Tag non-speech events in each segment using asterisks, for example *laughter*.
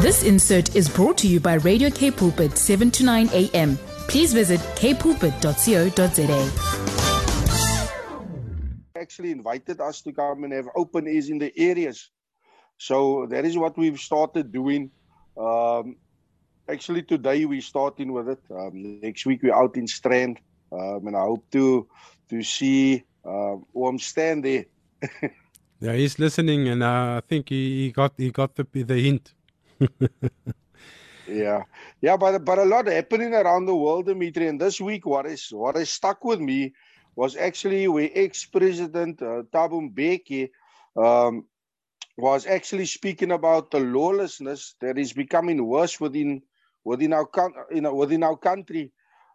This insert is brought to you by Radio K Pulpit 7 to 9 a.m. Please visit kpulpit.co.za. Actually invited us to come and have open ears in the areas. So that is what we've started doing. Um, actually today we're starting with it. Um, next week we're out in Strand. Um, and I hope to to see uh, Oom Stan there. Yeah, he's listening, and uh, I think he, he got he got the the hint. *laughs* yeah, yeah, but but a lot happening around the world, Dimitri. And this week, what is what is stuck with me was actually where ex-president uh, Thabo Mbeki um, was actually speaking about the lawlessness that is becoming worse within within our you know within our country.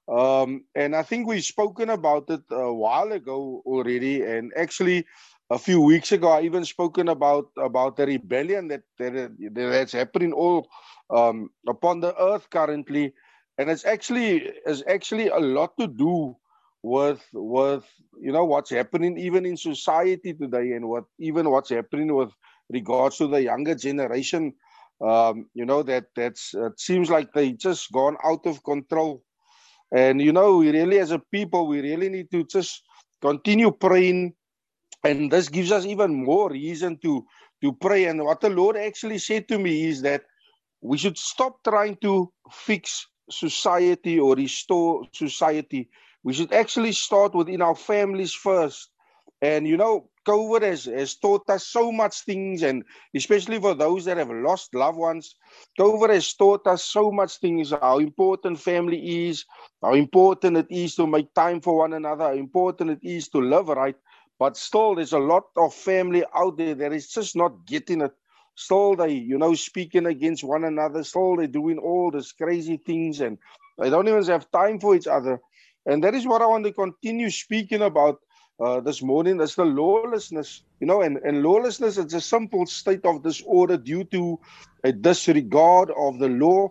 Um, and I think we've spoken about it a while ago already. And actually, a few weeks ago, I even spoken about about the rebellion that, that that's happening all um, upon the earth currently, and it's actually it's actually a lot to do with with you know what's happening even in society today, and what even what's happening with regards to the younger generation. Um, you know that that's it seems like they just gone out of control and you know, we really, as a people, we really need to just continue praying. And this gives us even more reason to to pray. And what the Lord actually said to me is that we should stop trying to fix society or restore society. We should actually start within our families first. And you know, COVID has, has taught us so much things, and especially for those that have lost loved ones, COVID has taught us so much things how important family is, how important it is to make time for one another, how important it is to live right. But still, there's a lot of family out there that is just not getting it. Still, they, you know, speaking against one another. Still, they're doing all these crazy things, and they don't even have time for each other. And that is what I want to continue speaking about uh, this morning is the lawlessness. You know, and, and lawlessness is a simple state of disorder due to a disregard of the law.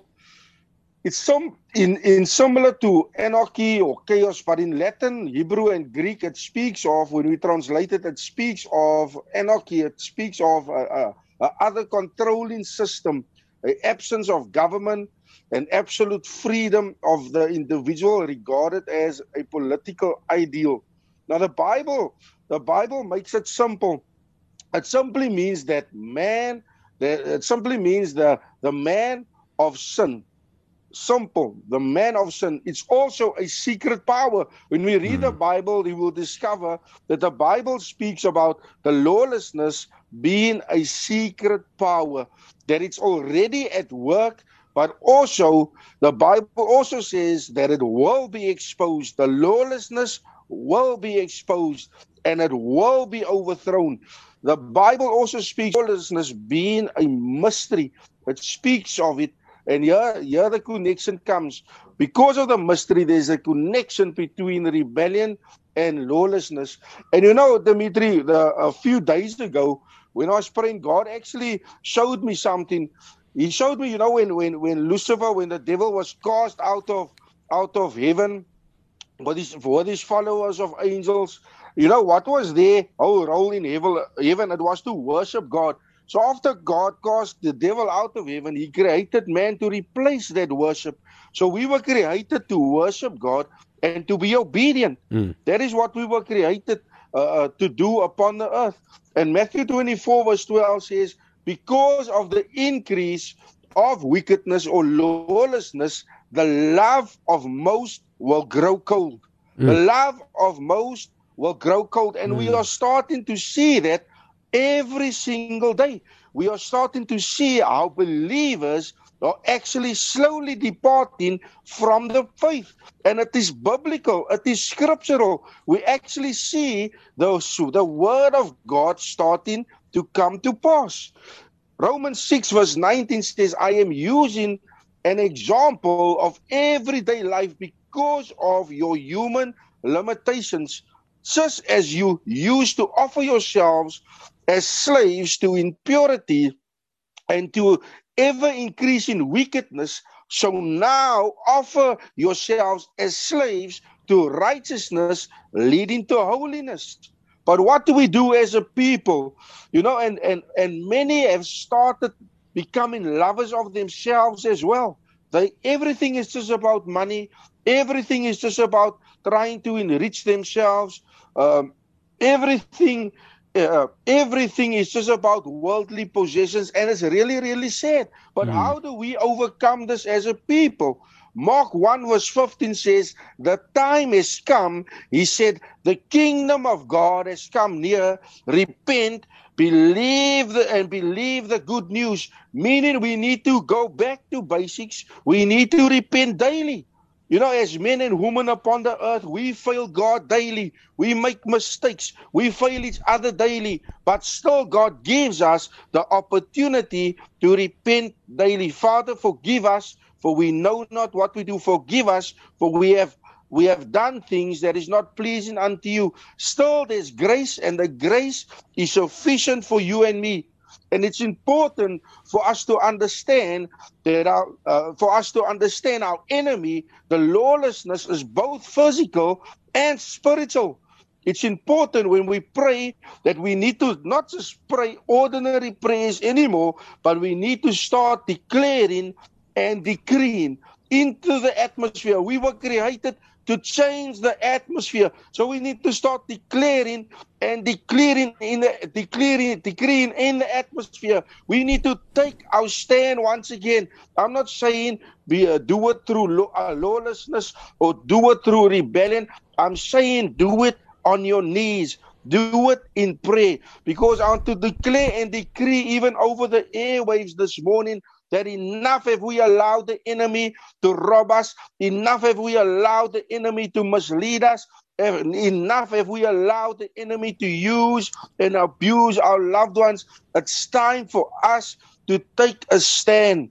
It's some in, in similar to anarchy or chaos, but in Latin, Hebrew, and Greek, it speaks of when we translate it, it speaks of anarchy. It speaks of a, a, a other controlling system, absence of government, and absolute freedom of the individual regarded as a political ideal. Now the Bible, the Bible makes it simple. It simply means that man, it simply means the the man of sin. Simple, the man of sin. It's also a secret power. When we read mm. the hmm. Bible, you will discover that the Bible speaks about the lawlessness being a secret power, that it's already at work but also the bible also says that it will be exposed the lawlessness will be exposed and it will be overthrown. The Bible also speaks of lawlessness being a mystery. It speaks of it. And here, here the connection comes. Because of the mystery, there's a connection between rebellion and lawlessness. And you know, Dimitri, the, a few days ago, when I was praying, God actually showed me something. He showed me, you know, when when when Lucifer, when the devil was cast out of out of heaven, what is for these followers of angels you know what was their whole oh, role in heaven it was to worship god so after god cast the devil out of heaven he created man to replace that worship so we were created to worship god and to be obedient mm. that is what we were created uh, uh to do upon the earth and matthew 24 verse 12 says because of the increase of wickedness or lawlessness the love of most will grow cold. Mm. The love of most will grow cold. And mm. we are starting to see that every single day. We are starting to see how believers are actually slowly departing from the faith. And it is biblical, it is scriptural. We actually see those, the word of God starting to come to pass. Romans 6, verse 19 says, I am using an example of everyday life because of your human limitations, just as you used to offer yourselves as slaves to impurity and to ever increasing wickedness, so now offer yourselves as slaves to righteousness leading to holiness. But what do we do as a people? You know, and and and many have started becoming lovers of themselves as well. They everything is just about money. Everything is just about trying to enrich themselves. Um, everything uh, everything is just about worldly possessions and it's really really sad. But mm. how do we overcome this as a people? Mark 1 verse 15 says the time has come he said the kingdom of god has come near. Repent believe the, and believe the good news. Meaning we need to go back to basics. We need to repent daily you know, as men and women upon the earth, we fail God daily. We make mistakes. We fail each other daily. But still, God gives us the opportunity to repent daily. Father, forgive us, for we know not what we do. Forgive us, for we have we have done things that is not pleasing unto you. Still, there's grace, and the grace is sufficient for you and me. And it's important for us to understand that our, uh, for us to understand our enemy, the lawlessness is both physical and spiritual. It's important when we pray that we need to not just pray ordinary prayers anymore, but we need to start declaring and decreeing into the atmosphere. We were created to change the atmosphere. So we need to start declaring and declaring in the declaring decreeing in the atmosphere. We need to take our stand once again. I'm not saying be uh, do it through uh, lawlessness or do it through rebellion. I'm saying do it on your knees. Do it in prayer because I want to declare and decree even over the airwaves this morning that enough if we allow the enemy to rob us, enough if we allow the enemy to mislead us, enough if we allow the enemy to use and abuse our loved ones. It's time for us to take a stand.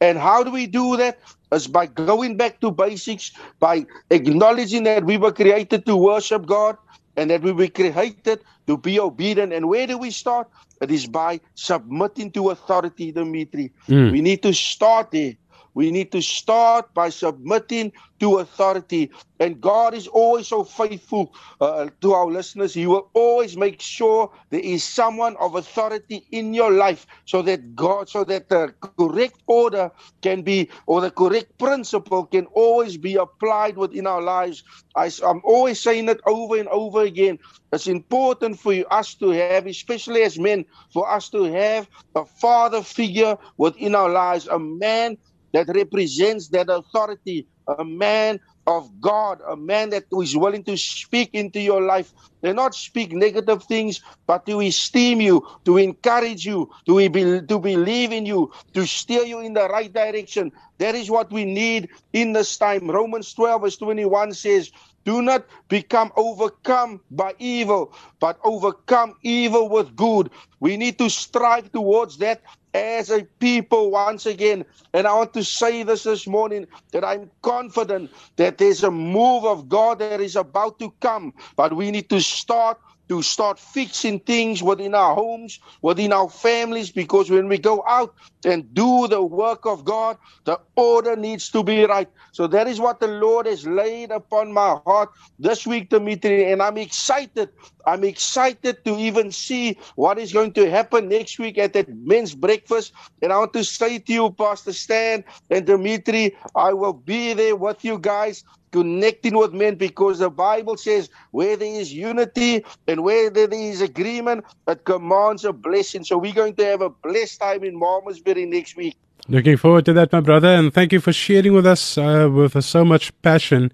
And how do we do that? Is by going back to basics, by acknowledging that we were created to worship God and that we were created to be obedient. And where do we start? It is by submitting to authority, Dimitri. Mm. We need to start there. We need to start by submitting to authority. And God is always so faithful uh, to our listeners. He will always make sure there is someone of authority in your life so that God, so that the correct order can be, or the correct principle can always be applied within our lives. I, I'm always saying it over and over again. It's important for us to have, especially as men, for us to have a father figure within our lives, a man that represents that authority, a man of God, a man that is willing to speak into your life, and not speak negative things, but to esteem you, to encourage you, to, be, to believe in you, to steer you in the right direction. That is what we need in this time. Romans 12, verse 21 says, do not become overcome by evil, but overcome evil with good. We need to strive towards that as a people once again. And I want to say this this morning that I'm confident that there's a move of God that is about to come, but we need to start to start fixing things within our homes, within our families, because when we go out and do the work of God, the order needs to be right. So that is what the Lord has laid upon my heart this week, Dimitri, and I'm excited. I'm excited to even see what is going to happen next week at that men's breakfast. And I want to say to you, Pastor Stan and Dimitri, I will be there with you guys connecting with men because the Bible says where there is unity and where there is agreement, it commands a blessing. So we're going to have a blessed time in Malmesbury next week. Looking forward to that, my brother, and thank you for sharing with us uh, with so much passion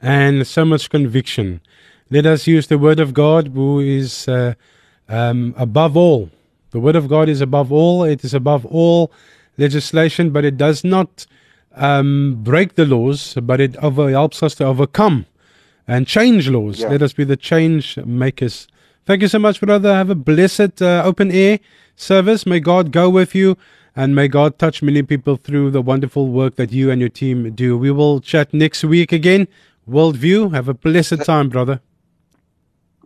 and so much conviction. Let us use the Word of God, who is uh, um, above all. The Word of God is above all. It is above all legislation, but it does not um, break the laws, but it over, helps us to overcome and change laws. Yeah. Let us be the change makers. Thank you so much, brother. Have a blessed uh, open air service. May God go with you and may God touch many people through the wonderful work that you and your team do. We will chat next week again. Worldview. Have a blessed time, brother.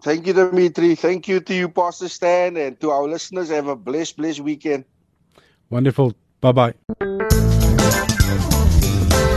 Thank you, Dimitri. Thank you to you, Pastor Stan, and to our listeners. Have a blessed, blessed weekend. Wonderful. Bye bye.